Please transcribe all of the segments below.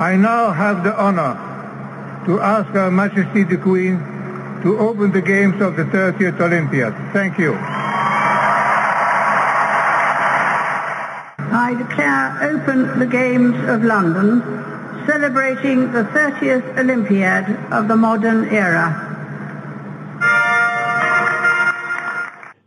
I now have the honor to ask Her Majesty the Queen to open the games of the 30th Olympiad. Thank you. I declare open the Games of London, celebrating the 30th Olympiad of the modern era.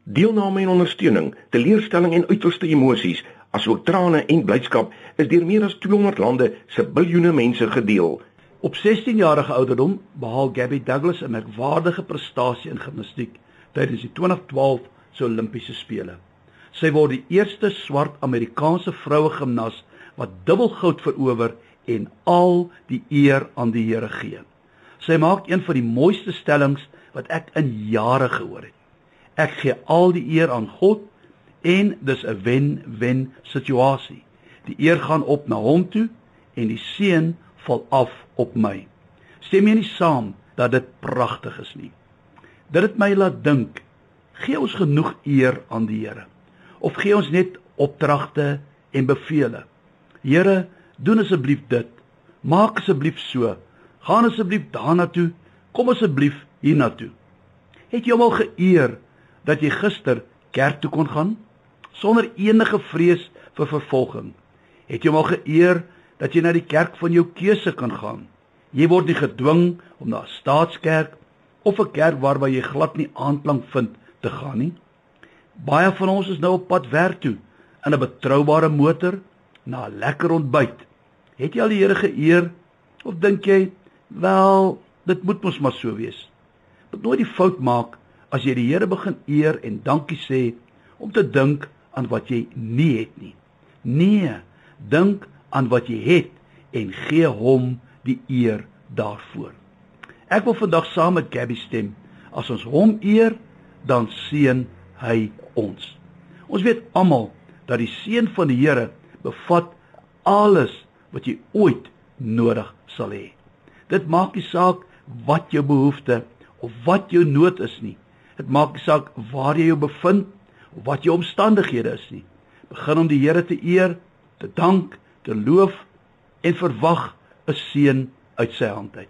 Deelname en ondersteuning, teleurstelling en uiterste emosies, asook trane en blydskap is deur meer as 200 lande se biljoene mense gedeel. Op 16 jarige ouderdom behaal Gabby Douglas 'n merkwaardige prestasie in gimnastiek tydens die 2012 se Olimpiese spele. Sy word die eerste swart Amerikaanse vroue gimnas wat dubbel goud verower en al die eer aan die Here gee. Sy maak een van die mooiste stellings wat ek in jare gehoor het. Ek gee al die eer aan God en dis 'n wen-wen situasie. Die eer gaan op na hom toe en die seën val af op my. Stem jy nie saam dat dit pragtig is nie? Dit het my laat dink, gee ons genoeg eer aan die Here of gee ons net opdragte en bevele? Here, doen asseblief dit. Maak asseblief so. Gaan asseblief daarna toe. Kom asseblief hiernatoe. Het jy hom al geëer dat jy gister kerk toe kon gaan sonder enige vrees vir vervolging. Het jy hom al geëer dat jy na die kerk van jou keuse kan gaan. Jy word nie gedwing om na 'n staatskerk of 'n kerk waarby jy glad nie aanklank vind te gaan nie. Baie van ons is nou op pad werk toe in 'n betroubare motor na 'n lekker ontbyt. Het jy al die Here geëer of dink jy wel dit moet mos maar so wees? Moet nooit die fout maak as jy die Here begin eer en dankie sê om te dink aan wat jy nie het nie. Nee, dink aan wat jy het en gee hom die eer daarvoor. Ek wil vandag saam met Gabby stem. As ons hom eer, dan seën hy ons. Ons weet almal dat die seën van die Here bevat alles wat jy ooit nodig sal hê. Dit maak nie saak wat jou behoefte of wat jou nood is nie. Dit maak nie saak waar jy jou bevind of wat jou omstandighede is nie. Begin om die Here te eer, te dank, te loof en verwag 'n seën uit sy hand uit.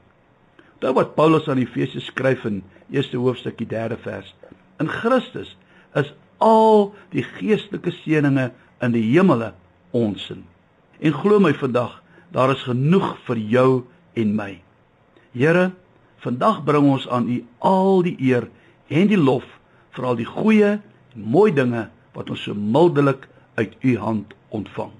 Dit wat Paulus aan Efesië skryf in eerste hoofstukkie 3de vers. In Christus is al die geestelike seënings in die hemele ons in. En glo my vandag, daar is genoeg vir jou en my. Here, vandag bring ons aan U al die eer en die lof vir al die goeie mooi dinge wat ons so mildelik uit u hand ontvang.